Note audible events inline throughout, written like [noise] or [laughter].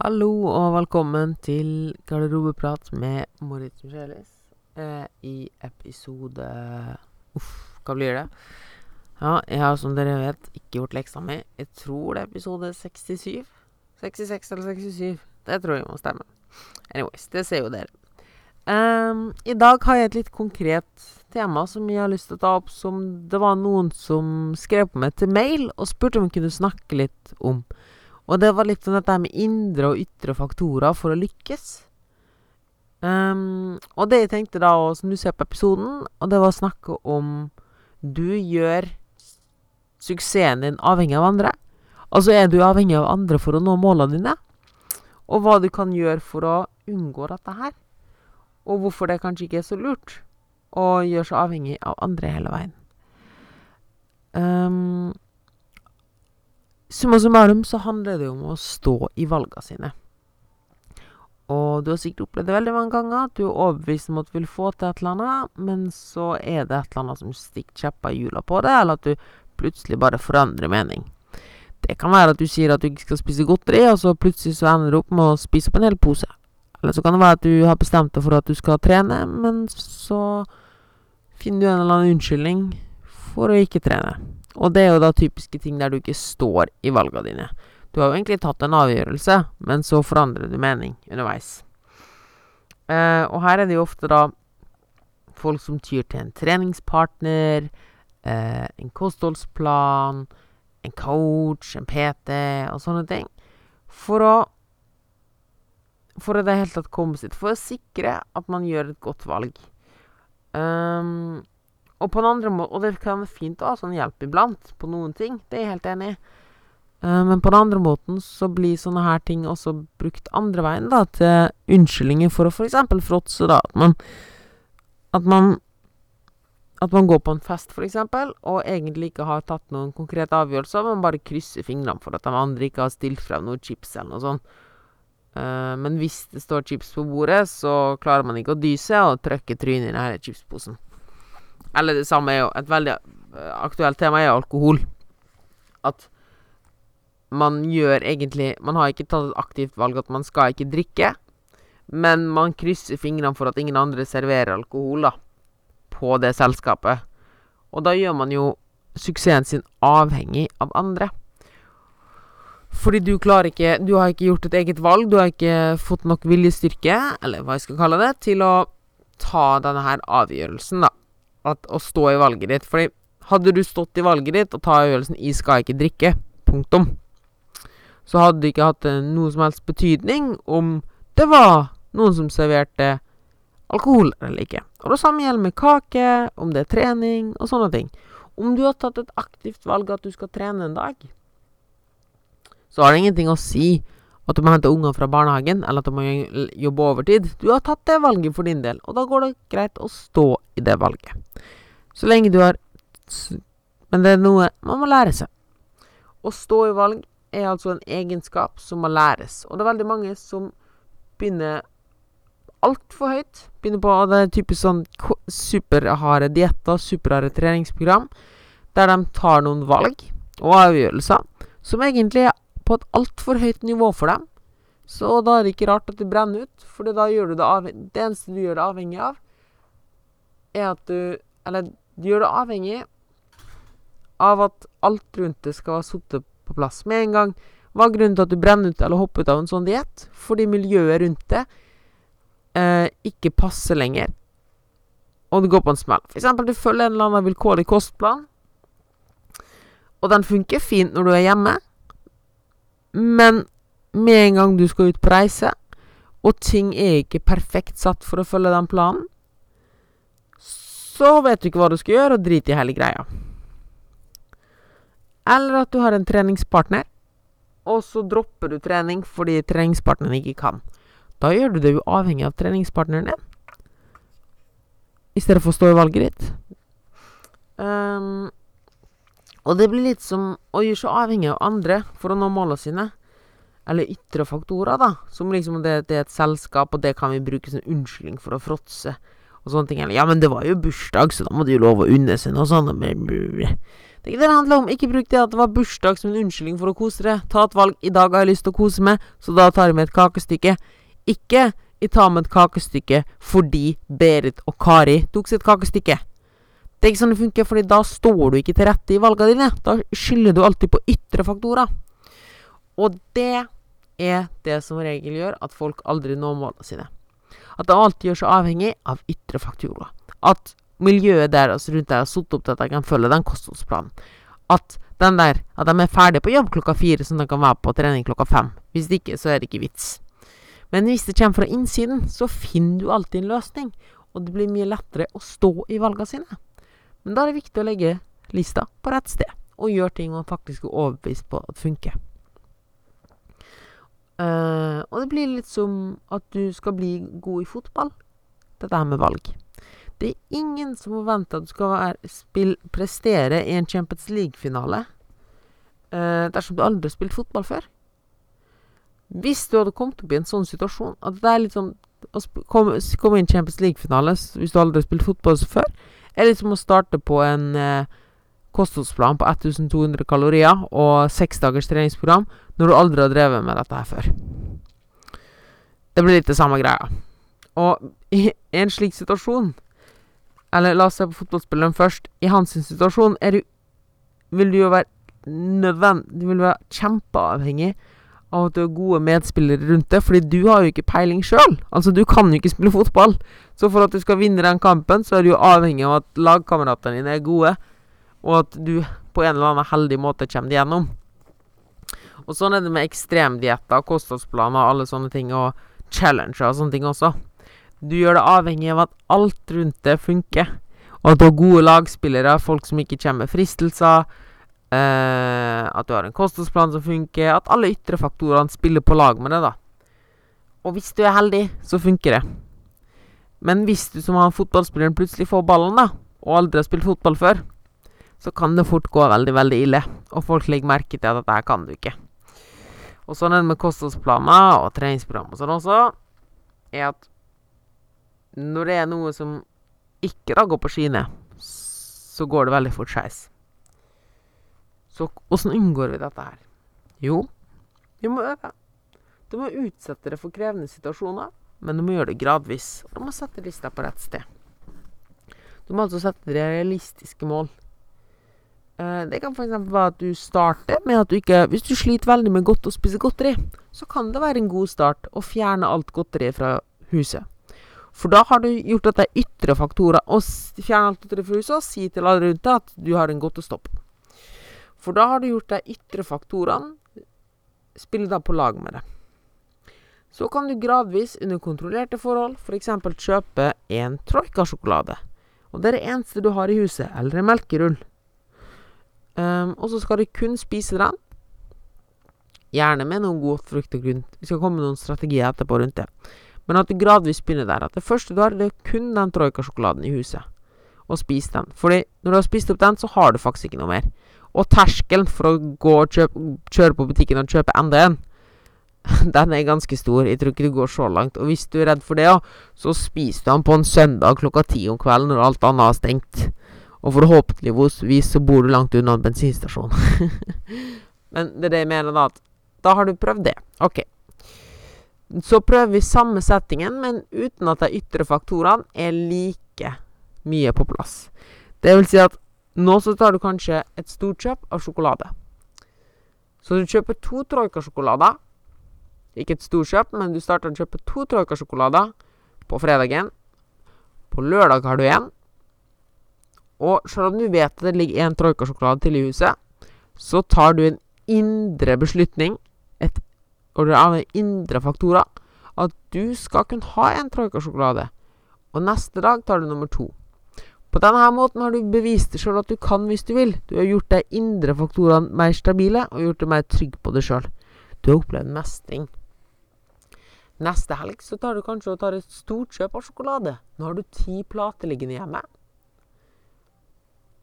Hallo og velkommen til garderobeprat med Moritz Michelis. Eh, I episode Uff, hva blir det? Ja, jeg har som dere vet ikke gjort leksa mi. Jeg tror det er episode 67. 66 eller 67. Det tror jeg må stemme. Anyways, det ser jo dere. Um, I dag har jeg et litt konkret tema som jeg har lyst til å ta opp, som det var noen som skrev på meg til mail og spurte om jeg kunne snakke litt om. Og det var litt sånn dette med indre og ytre faktorer for å lykkes. Um, og det jeg tenkte da, og som du ser på episoden, og det var å snakke om Du gjør suksessen din avhengig av andre. Altså er du avhengig av andre for å nå målene dine? Og hva du kan gjøre for å unngå dette her. Og hvorfor det kanskje ikke er så lurt å gjøre seg avhengig av andre hele veien. Um, Summa summarum så handler det om å stå i valgene sine. Og du har sikkert opplevd det veldig mange ganger at du er overbevist om at du vil få til et eller annet, men så er det et eller annet som stikker kjepper i hjula på det, eller at du plutselig bare forandrer mening. Det kan være at du sier at du ikke skal spise godteri, og så plutselig så ender du opp med å spise opp en hel pose. Eller så kan det være at du har bestemt deg for at du skal trene, men så finner du en eller annen unnskyldning for å ikke trene. Og det er jo da typiske ting der du ikke står i valgene dine. Du har jo egentlig tatt en avgjørelse, men så forandrer du mening underveis. Eh, og her er det jo ofte da folk som tyr til en treningspartner, eh, en kostholdsplan, en coach, en PT og sånne ting. For å For å det hele tatt komme sitt For å sikre at man gjør et godt valg. Um, og på den andre måten, Og det kan være fint å ha sånn hjelp iblant på noen ting, det er jeg helt enig i. Uh, men på den andre måten så blir sånne her ting også brukt andre veien, da, til unnskyldninger for å f.eks. fråtse, da. At man At man At man går på en fest, f.eks., og egentlig ikke har tatt noen konkrete avgjørelser, men bare krysser fingrene for at de andre ikke har stilt frem noe chips eller noe sånt. Uh, men hvis det står chips på bordet, så klarer man ikke å dy seg og trykke trynet i denne chipsposen. Eller det samme er jo Et veldig uh, aktuelt tema er alkohol. At man gjør egentlig Man har ikke tatt et aktivt valg at man skal ikke drikke, men man krysser fingrene for at ingen andre serverer alkohol da på det selskapet. Og da gjør man jo suksessen sin avhengig av andre. Fordi du klarer ikke Du har ikke gjort et eget valg, du har ikke fått nok viljestyrke, eller hva jeg skal kalle det, til å ta denne her avgjørelsen, da. At, å stå i valget ditt. Fordi hadde du stått i valget ditt og ta avgjørelsen 'jeg skal ikke drikke', punktum, så hadde det ikke hatt noe som helst betydning om det var noen som serverte alkohol eller ikke. Og det samme gjelder med kake, om det er trening og sånne ting. Om du har tatt et aktivt valg at du skal trene en dag, så har det ingenting å si at du må hente unger fra barnehagen, eller at du må jobbe overtid. Du har tatt det valget for din del, og da går det greit å stå i det valget. Så lenge du har Men det er noe man må lære seg. Å stå i valg er altså en egenskap som må læres, og det er veldig mange som begynner altfor høyt. Begynner på det er typisk sånn superharde dietter, superharde treningsprogram, der de tar noen valg og avgjørelser som egentlig er på et altfor høyt nivå for dem. Så da er det ikke rart at det brenner ut, for da gjør du det avhengig Det eneste du gjør det avhengig av, er at du Eller du gjør det avhengig av at alt rundt det skal være sittet på plass med en gang. Hva er grunnen til at du brenner ut eller hopper ut av en sånn diett? Fordi miljøet rundt det eh, ikke passer lenger, og du går på en smell. Eksempel, du følger en eller annen vilkårlig kostplan, og den funker fint når du er hjemme, men med en gang du skal ut på reise, og ting er ikke perfekt satt for å følge den planen, så vet du ikke hva du skal gjøre, og drit i hele greia. Eller at du har en treningspartner, og så dropper du trening fordi treningspartneren ikke kan. Da gjør du det jo avhengig av treningspartneren din, i stedet for å stå i valget ditt. Um, og det blir litt som å gjøre seg avhengig av andre for å nå målene sine. Eller ytre faktorer, da. Som liksom det, det er et selskap, og det kan vi bruke som unnskyldning for å fråtse. Og sånne ting. Eller ja, men det var jo bursdag, så da må du jo love å unne seg noe sånt. Det det handler om. Ikke bruk det at det var bursdag som en unnskyldning for å kose deg. Ta et valg. I dag har jeg lyst til å kose meg, så da tar jeg med et kakestykke. Ikke jeg tar med et kakestykke fordi Berit og Kari tok sitt kakestykke. Det er ikke sånn det funker, fordi da står du ikke til rette i valgene dine. Da skylder du alltid på ytre faktorer. Og det er det som regel gjør at folk aldri når målene sine. At de alltid gjør seg avhengig av ytre faktorer. At miljøet deres rundt deg har satt opp til at de kan følge den kostholdsplanen. At, den der, at de er ferdige på jobb klokka fire, så de kan være på trening klokka fem. Hvis det ikke, så er det ikke vits. Men hvis det kommer fra innsiden, så finner du alltid en løsning. Og det blir mye lettere å stå i valgene sine. Men da er det viktig å legge lista på rett sted, og gjøre ting man faktisk er overbevist på at funker. Uh, og det blir litt som at du skal bli god i fotball. Dette her med valg. Det er ingen som forventer at du skal være, spill, prestere i en Champions League-finale uh, dersom du aldri har spilt fotball før. Hvis du hadde kommet opp i en sånn situasjon at det er litt sånn å komme, kom inn i Champions League-finale hvis du aldri har spilt fotball før, er litt som å starte på en eh, kostholdsplan på 1200 kalorier og seks dagers treningsprogram når du aldri har drevet med dette her før. Det blir litt det samme greia. Og i en slik situasjon Eller la oss se på fotballspilleren først. I hans situasjon du, vil du jo være nødvendig Du vil være kjempeavhengig av at du har gode medspillere rundt deg, fordi du har jo ikke peiling sjøl. Altså, du kan jo ikke spille fotball. Så for at du skal vinne den kampen, så er du jo avhengig av at lagkameratene dine er gode, og at du på en eller annen heldig måte kommer deg gjennom. Og sånn er det med ekstremdietter, kostholdsplaner, alle sånne ting, og challenger og sånne ting også. Du gjør det avhengig av at alt rundt det funker, og at du har gode lagspillere, folk som ikke kommer med fristelser, at du har en kostholdsplan som funker, at alle ytre faktorene spiller på lag med det, da. Og hvis du er heldig, så funker det. Men hvis du som har fotballspilleren plutselig får ballen, da, og aldri har spilt fotball før, så kan det fort gå veldig, veldig ille. Og folk legger merke til at dette kan du ikke. Og sånn er det med kostholdsplaner og treningsprogram og sånn også, er at når det er noe som ikke da går på skiene, så går det veldig fort skeis. Så åssen unngår vi dette her? Jo, vi må øve. Du må utsette det for krevende situasjoner, men du må gjøre det gradvis. Og du må sette lista på rett sted. Du må altså sette realistiske mål. Eh, det kan f.eks. være at du starter med at du ikke Hvis du sliter veldig med godt å spise godteri, så kan det være en god start å fjerne alt godteriet fra huset. For da har du gjort at det er ytre faktorer. Å fjerne alt godteri fra huset og si til alle rundt deg at du har en godtestopp. For da har du gjort de ytre faktorene Spille da på lag med det. Så kan du gradvis, under kontrollerte forhold, f.eks. For kjøpe en troika-sjokolade. Og det er det eneste du har i huset, eller en melkerull. Um, og så skal du kun spise den. Gjerne med noe godt frukt og grunn. Vi skal komme med noen strategier etterpå rundt det. Men at du gradvis begynner der. At det første du har, det er kun den troika-sjokoladen i huset. Og spis den. Fordi når du har spist opp den, så har du faktisk ikke noe mer. Og terskelen for å gå og kjøpe, kjøre på butikken og kjøpe enda en, [laughs] den er ganske stor. Jeg tror ikke det går så langt. Og hvis du er redd for det, så spiser du den på en søndag klokka ti om kvelden når alt annet har stengt. Og forhåpentligvis så bor du langt unna en bensinstasjon. [laughs] Men det er det jeg mener, da. At da har du prøvd det. OK. Så prøver vi samme settingen, men uten at de ytre faktorene er like mye på plass. Det vil si at nå så tar du kanskje et stort kjøp av sjokolade. Så du kjøper to troika-sjokolader. Ikke et stort kjøp, men du starter å kjøpe to troika-sjokolader på fredagen. På lørdag har du én. Og selv om du vet at det ligger én troikasjokolade til i huset, så tar du en indre beslutning, et, og av indre faktorer, at du skal kunne ha en troikasjokolade. Og neste dag tar du nummer to. På denne måten har du bevist deg sjøl at du kan hvis du vil. Du har gjort de indre faktorene mer stabile, og gjort deg mer trygg på deg sjøl. Du har opplevd mestring. Neste helg så tar du kanskje og tar et stort kjøp av sjokolade. Nå har du ti plater liggende hjemme.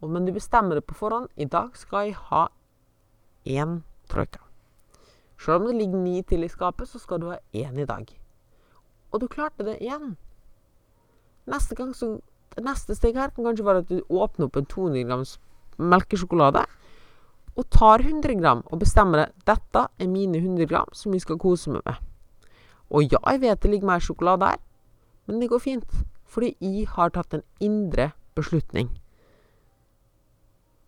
Men du bestemmer det på forhånd. I dag skal jeg ha én troika. Selv om det ligger ni til i skapet, så skal du ha én i dag. Og du klarte det igjen. Neste, gang så, neste steg her kan kanskje være at du åpner opp en 200 grams melkesjokolade og tar 100 gram og bestemmer det. Dette er mine 100 gram som vi skal kose meg med. Og ja, jeg vet det ligger mer sjokolade her, men det går fint. Fordi jeg har tatt en indre beslutning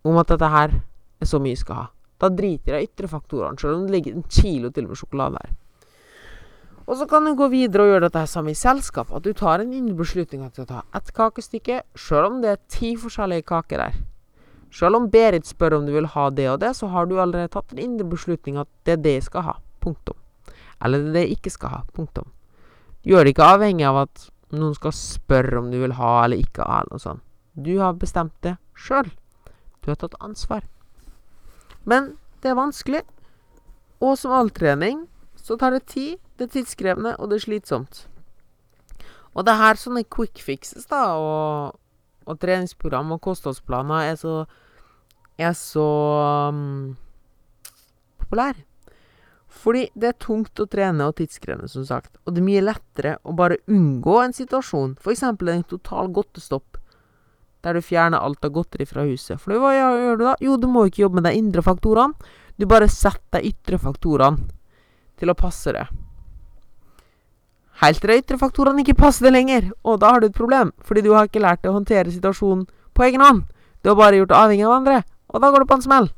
om at dette her er så mye jeg skal ha. Da driter jeg i ytre faktorene, selv om det ligger en kilo til med sjokolade her. Og så kan du gå videre og gjøre dette her sammen i selskap. At du tar en innbeslutning beslutning at du skal ta ett kakestykke, selv om det er ti forskjellige kaker der. Selv om Berit spør om du vil ha det og det, så har du allerede tatt en indre beslutning at det er det jeg skal ha. Punktum. Eller det er det jeg ikke skal ha. Punktum. Gjør det ikke avhengig av at noen skal spørre om du vil ha eller ikke ha, eller noe sånt. Du har bestemt det sjøl. Du har tatt ansvar. Men det er vanskelig. Og som all trening så tar det tid, det er tidskrevende, og det er slitsomt. Og det er her sånne quick fixes, da, og og treningsprogram og kostholdsplaner er så er så um, populær. Fordi det er tungt å trene og tidskrevende, som sagt. Og det er mye lettere å bare unngå en situasjon, f.eks. en total godtestopp, der du fjerner alt av godteri fra huset. For hva gjør du da? Jo, du må ikke jobbe med de indre faktorene. Du bare setter de ytre faktorene til å passe det. Helt til de ytre faktorene ikke passer det lenger, og da har du et problem, fordi du har ikke lært å håndtere situasjonen på egen hånd. Du har bare gjort det avhengig av andre, og da går du på en smell.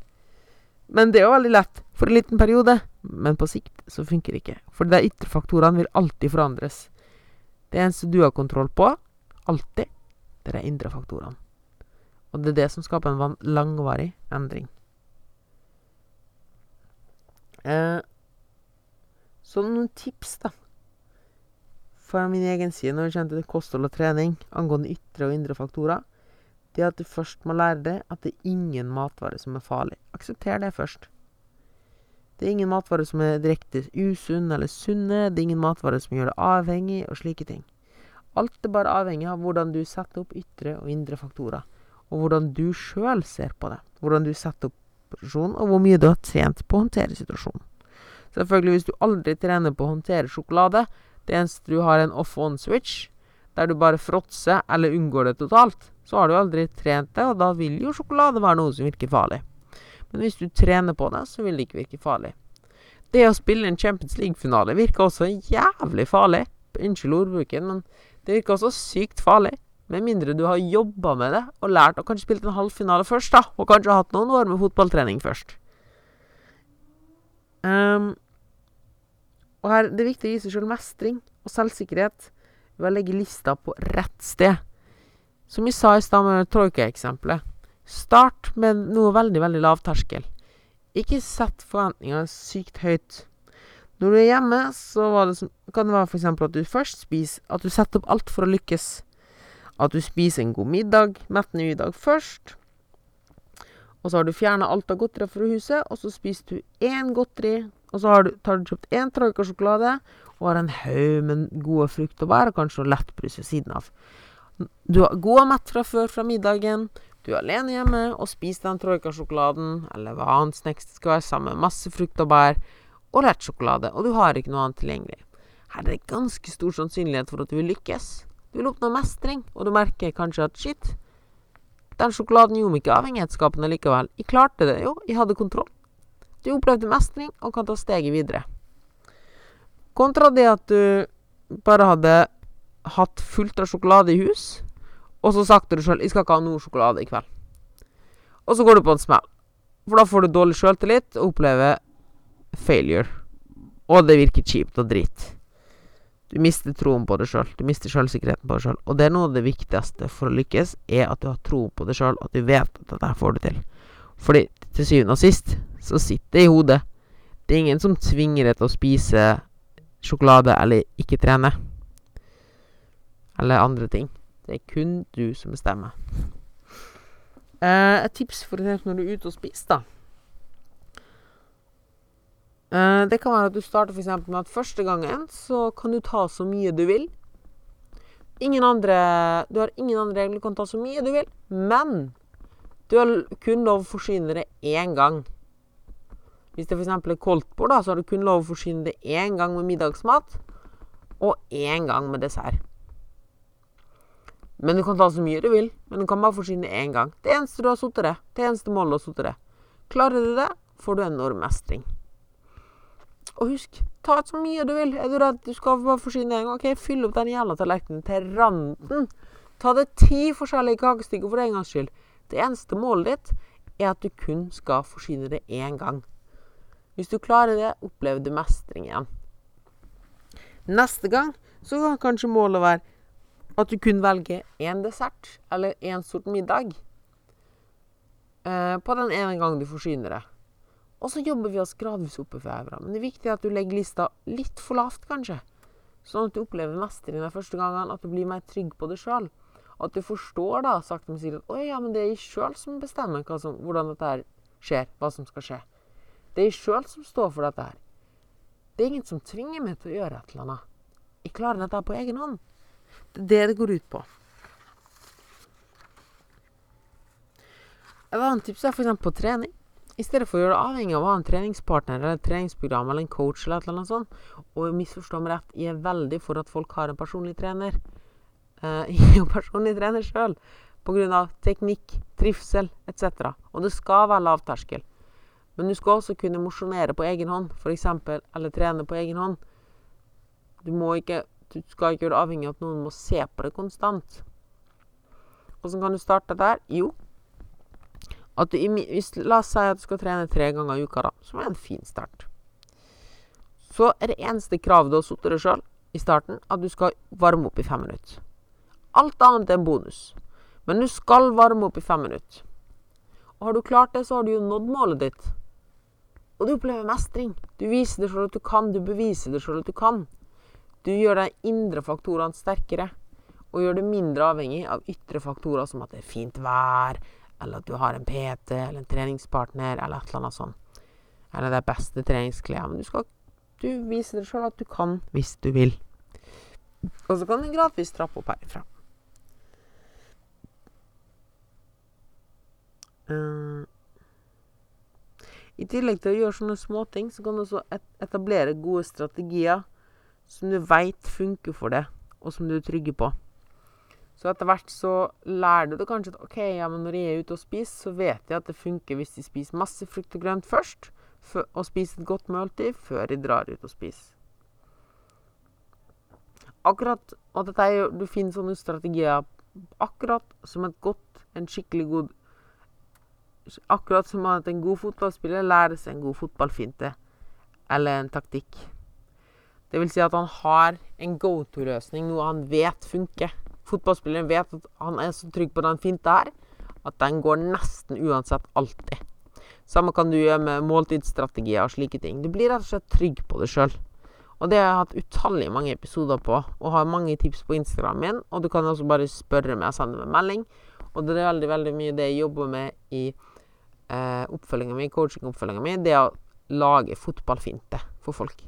Men det er jo veldig lett for en liten periode, men på sikt så funker det ikke. For de ytre faktorene vil alltid forandres. Det eneste du har kontroll på, alltid, det er de indre faktorene. Og det er det som skaper en langvarig endring. Eh, så noen tips, da fra min egen side når det kommer til kosthold og trening angående ytre og indre faktorer, det er at du først må lære deg at det er ingen matvare som er farlig. Aksepter det først. Det er ingen matvare som er direkte usunn eller sunne. Det er ingen matvare som gjør deg avhengig, og slike ting. Alt er bare avhengig av hvordan du setter opp ytre og indre faktorer. Og hvordan du sjøl ser på det. Hvordan du setter opp posisjonen, og hvor mye du har trent på å håndtere situasjonen. Selvfølgelig, hvis du aldri trener på å håndtere sjokolade, det eneste du har en off-on-switch, der du bare fråtser eller unngår det totalt, så har du aldri trent det, og da vil jo sjokolade være noe som virker farlig. Men hvis du trener på det, så vil det ikke virke farlig. Det å spille en Champions League-finale virker også jævlig farlig. Unnskyld ordbruken, men det virker også sykt farlig. Med mindre du har jobba med det og lært og kanskje spilt en halvfinale først, da. Og kanskje hatt noen år med fotballtrening først. Um, og her, det er viktig å gi seg sjøl mestring og selvsikkerhet ved å legge lista på rett sted. Som vi sa i stad med troika-eksempelet. Start med noe veldig, veldig lavterskel. Ikke sett forventningene sykt høyt. Når du er hjemme, så det, kan det være f.eks. at du først spiser At du setter opp alt for å lykkes. At du spiser en god middag, mettende middag først. Og så har du fjerna alt av godteri fra huset, og så spiser du én godteri og så har du, tar du kjøpt én troikasjokolade og har en haug med gode frukt og bær, og kanskje noe lettbrus ved siden av. Du er god og mett fra før fra middagen. Du er alene hjemme og spiser den troikasjokoladen, eller hva annet snacks det skal være, sammen med masse frukt og bær og lettsjokolade, og du har ikke noe annet tilgjengelig. Her er det ganske stor sannsynlighet for at du vil lykkes. Du vil oppnå mestring, og du merker kanskje at shit, den sjokoladen gjorde meg ikke avhengighetsskapende likevel. Jeg klarte det jo, jeg hadde kontroll. Du opplevde mestring og kan ta steget videre. Kontra det at du bare hadde hatt fullt av sjokolade i hus, og så sagt til deg sjøl 'Jeg skal ikke ha noe sjokolade i kveld'. Og så går du på en smell. For da får du dårlig sjøltillit og opplever failure. Og det virker kjipt og drit. Du mister troen på deg sjøl. Du mister sjølsikkerheten på deg sjøl. Og det er noe av det viktigste for å lykkes, er at du har tro på deg sjøl, at du vet at dette får du til. Fordi til syvende og sist så sitter det i hodet. Det er ingen som tvinger deg til å spise sjokolade eller ikke trene. Eller andre ting. Det er kun du som bestemmer. Eh, et tips for eksempel når du er ute og spiser, da. Eh, det kan være at du starter for med at første gangen så kan du ta så mye du vil. Ingen andre Du har ingen andre regler, du kan ta så mye du vil. Men du har kun lov å forsyne det én gang. Hvis det f.eks. er koldtbord, så har du kun lov å forsyne det én gang med middagsmat og én gang med dessert. Men du kan ta så mye du vil. Men du kan bare forsyne én gang. Det eneste du har satt det. Det eneste målet du har det. Klarer du det, får du enorm mestring. Og husk, ta så mye du vil. Er du redd du skal bare forsyne en gang? OK, fyll opp den jævla tallerkenen til randen. Ta det ti forskjellige kakestykker for en gangs skyld. Det eneste målet ditt er at du kun skal forsyne det én gang. Hvis du klarer det, opplever du mestring igjen. Neste gang så kan kanskje målet være at du kun velger én dessert eller én sort middag eh, på den ene gangen du forsyner det. Og så jobber vi oss gradvis oppover. Men det er viktig at du legger lista litt for lavt, kanskje. Sånn at du opplever mestring de første gangene, at du blir mer trygg på det sjøl. At du forstår da, sakte, men sikkert at ja, men det er jeg sjøl som bestemmer som, hvordan dette skjer, hva som skal skje. Det er jeg sjøl som står for dette her. Det er ingen som tvinger meg til å gjøre et eller annet. Jeg klarer dette på egen hånd. Det er det det går ut på. Et annet tips er f.eks. på trening. I stedet for å gjøre det avhengig av å ha en treningspartner eller et treningsprogram eller en coach eller et eller annet sånt. Og misforstå meg rett, jeg er veldig for at folk har en personlig trener. Uh, [laughs] jeg er jo personlig trener sjøl. Pga. teknikk, trivsel etc. Og det skal være lavterskel. Men du skal også kunne mosjonere på egen hånd, f.eks. Eller trene på egen hånd. Du, ikke, du skal ikke gjøre det avhengig av at noen må se på det konstant. Hvordan kan du starte der? Jo, at du, hvis, La oss si at du skal trene tre ganger i uka, da, som er en fin start. Så er det eneste kravet du har satt deg sjøl i starten, at du skal varme opp i fem minutter. Alt annet er en bonus. Men du skal varme opp i fem minutter. Og har du klart det, så har du jo nådd målet ditt. Og du opplever mestring. Du viser deg sjøl at du kan, du beviser deg sjøl at du kan. Du gjør de indre faktorene sterkere, og gjør det mindre avhengig av ytre faktorer som at det er fint vær, eller at du har en PT eller en treningspartner eller et eller annet sånt. Eller det beste treningsklærne. Men du skal du viser deg sjøl at du kan hvis du vil. Og så kan du gradvis trappe opp herifra. Uh, I tillegg til å gjøre sånne småting, så kan du også etablere gode strategier som du veit funker for deg, og som du er trygge på. Så etter hvert så lærer du det kanskje at OK, ja, men når jeg er ute og spiser, så vet jeg at det funker hvis de spiser masse frukt og grønt først, og spiser et godt måltid før de drar ut og spiser. Akkurat Og dette er Du finner sånne strategier akkurat som et godt, en skikkelig god Akkurat som at en god fotballspiller lærer seg en god fotballfinte eller en taktikk. Det vil si at han har en go to-løsning, noe han vet funker fotballspilleren vet at han er så trygg på den finta her, at den går nesten uansett alltid. Samme kan du gjøre med måltidsstrategier og slike ting. Du blir rett og slett trygg på det sjøl. Og det har jeg hatt utallige mange episoder på, og har mange tips på Instagram min. Og du kan også bare spørre meg og sende meg melding. Og det er veldig, veldig mye det jeg jobber med i eh, oppfølginga mi, coaching-oppfølginga mi, det er å lage fotballfinte for folk.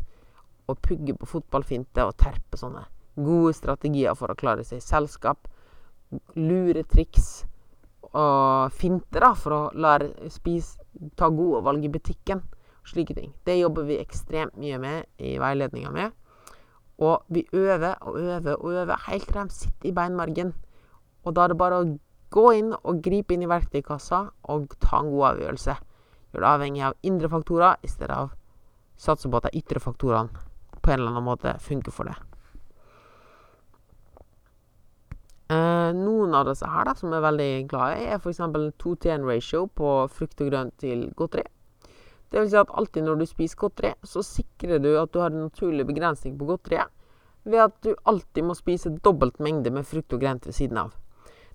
Og pugge på fotballfinte og terpe sånne gode strategier for å klare seg i selskap, lure triks og finter da, for å lære spise, ta gode valg i butikken. Slike ting. Det jobber vi ekstremt mye med i veiledninga mi. Og vi øver og øver og øver helt til de sitter i beinmargen. Og da er det bare å gå inn og gripe inn i verktøykassa og ta en god avgjørelse. Gjør det avhengig av indre faktorer i stedet av satse på at de ytre faktorene på en eller annen måte funker for det. Eh, noen av disse her da, som er veldig glad i, er f.eks. 2 til 1 ratio på frukt og grønt til godteri. Det vil si at alltid når du spiser godteri, så sikrer du at du har en naturlig begrensning på godteriet ved at du alltid må spise dobbelt mengde med frukt og grønt ved siden av.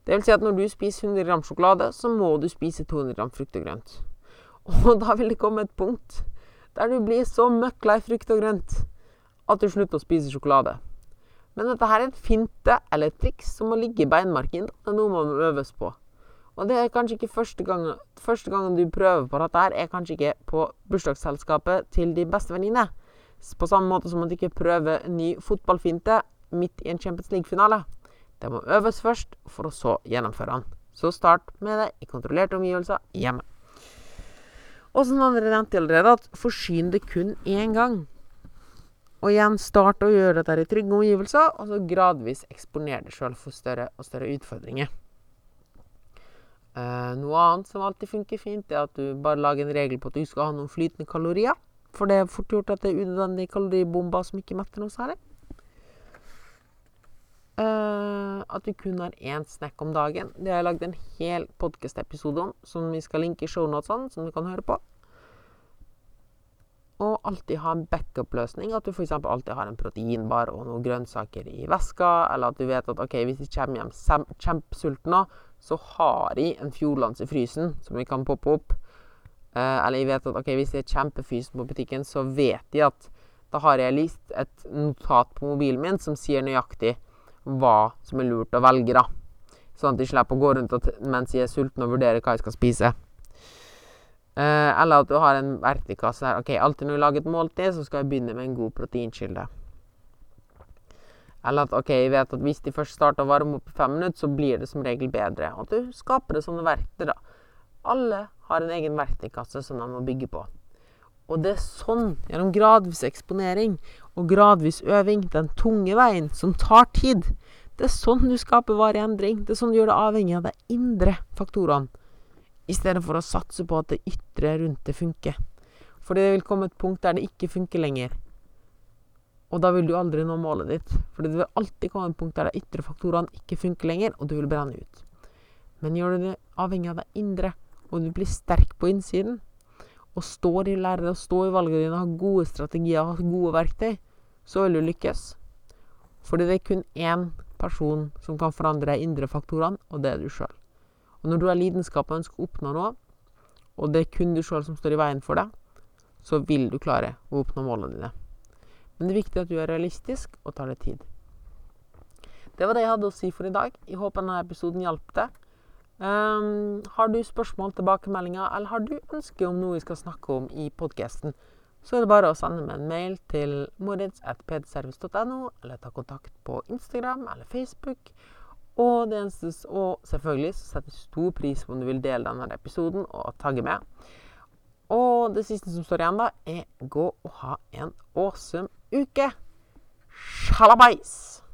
Det vil si at når du spiser 100 gram sjokolade, så må du spise 200 gram frukt og grønt. Og da vil det komme et punkt der du blir så møkk lei frukt og grønt at du slutter å spise sjokolade. Men dette her er et finte eller et triks som må ligge i beinmarken. Det er noe man må øves på. Og det er kanskje ikke første gang, første gangen du prøver på dette, her er kanskje ikke på bursdagsselskapet til de beste venninne. På samme måte som at du ikke prøver ny fotballfinte midt i en Champions League-finale. Det må øves først, for å så gjennomføre den. Så start med det i kontrollerte omgivelser hjemme. Og som andre nevnte allerede, at forsyn det kun én gang. Og igjen, start å gjøre dette i trygge omgivelser, og så gradvis eksponere deg sjøl for større og større utfordringer. Eh, noe annet som alltid funker fint, er at du bare lager en regel på at du skal ha noen flytende kalorier. For det er fort gjort at det er unødvendige kaloribomber som ikke metter noe særlig. Uh, at du kun har én snack om dagen. Det har jeg lagd en hel podkast-episode om, som vi skal linke i shownotene, som du kan høre på. Og alltid ha en backup-løsning. At du f.eks. alltid har en proteinbar og noen grønnsaker i veska. Eller at du vet at ok, hvis jeg kommer hjem kjempesulten så har jeg en Fjordlands i frysen som vi kan poppe opp. Uh, eller jeg vet at ok, hvis jeg er kjempefysen på butikken, så vet jeg at da har jeg list et notat på mobilen min som sier nøyaktig hva som er lurt å velge, da. Sånn at de slipper å gå rundt mens de er sultne og vurderer hva de skal spise. Eh, eller at du har en verktøykasse der. Ok, alltid når du lager et måltid, så skal jeg begynne med en god proteinkilde. Eller at ok, jeg vet at hvis de først starter å varme opp i fem minutter, så blir det som regel bedre. At du skaper det sånne verktøy, da. Alle har en egen verktøykasse som de må bygge på. Og det er sånn, gjennom gradvis eksponering og gradvis øving, den tunge veien som tar tid, det er sånn du skaper varig endring. Det er sånn du gjør det avhengig av de indre faktorene, i stedet for å satse på at det ytre rundt det funker. Fordi det vil komme et punkt der det ikke funker lenger. Og da vil du aldri nå målet ditt. Fordi det vil alltid komme et punkt der de ytre faktorene ikke funker lenger, og du vil brenne ut. Men gjør du det avhengig av det indre, og du blir sterk på innsiden, og står i lærere og står i valgene dine, har gode strategier, har gode verktøy, så vil du lykkes. Fordi det er kun én person som kan forandre de indre faktorene, og det er du sjøl. Og når du har lidenskap og ønsker å oppnå noe, og det er kun du sjøl som står i veien for deg, så vil du klare å oppnå målene dine. Men det er viktig at du er realistisk og tar deg tid. Det var det jeg hadde å si for i dag. Jeg håper denne episoden hjalp deg. Um, har du spørsmål, tilbakemeldinger, eller har du ønske om noe vi skal snakke om i podkasten, så er det bare å sende meg en mail til moritz.pdservice.no, eller ta kontakt på Instagram eller Facebook. Og, det eneste, og selvfølgelig så setter jeg stor pris på om du vil dele denne episoden og tagge med. Og det siste som står igjen, da, er gå og ha en awesome uke. Sjalabais!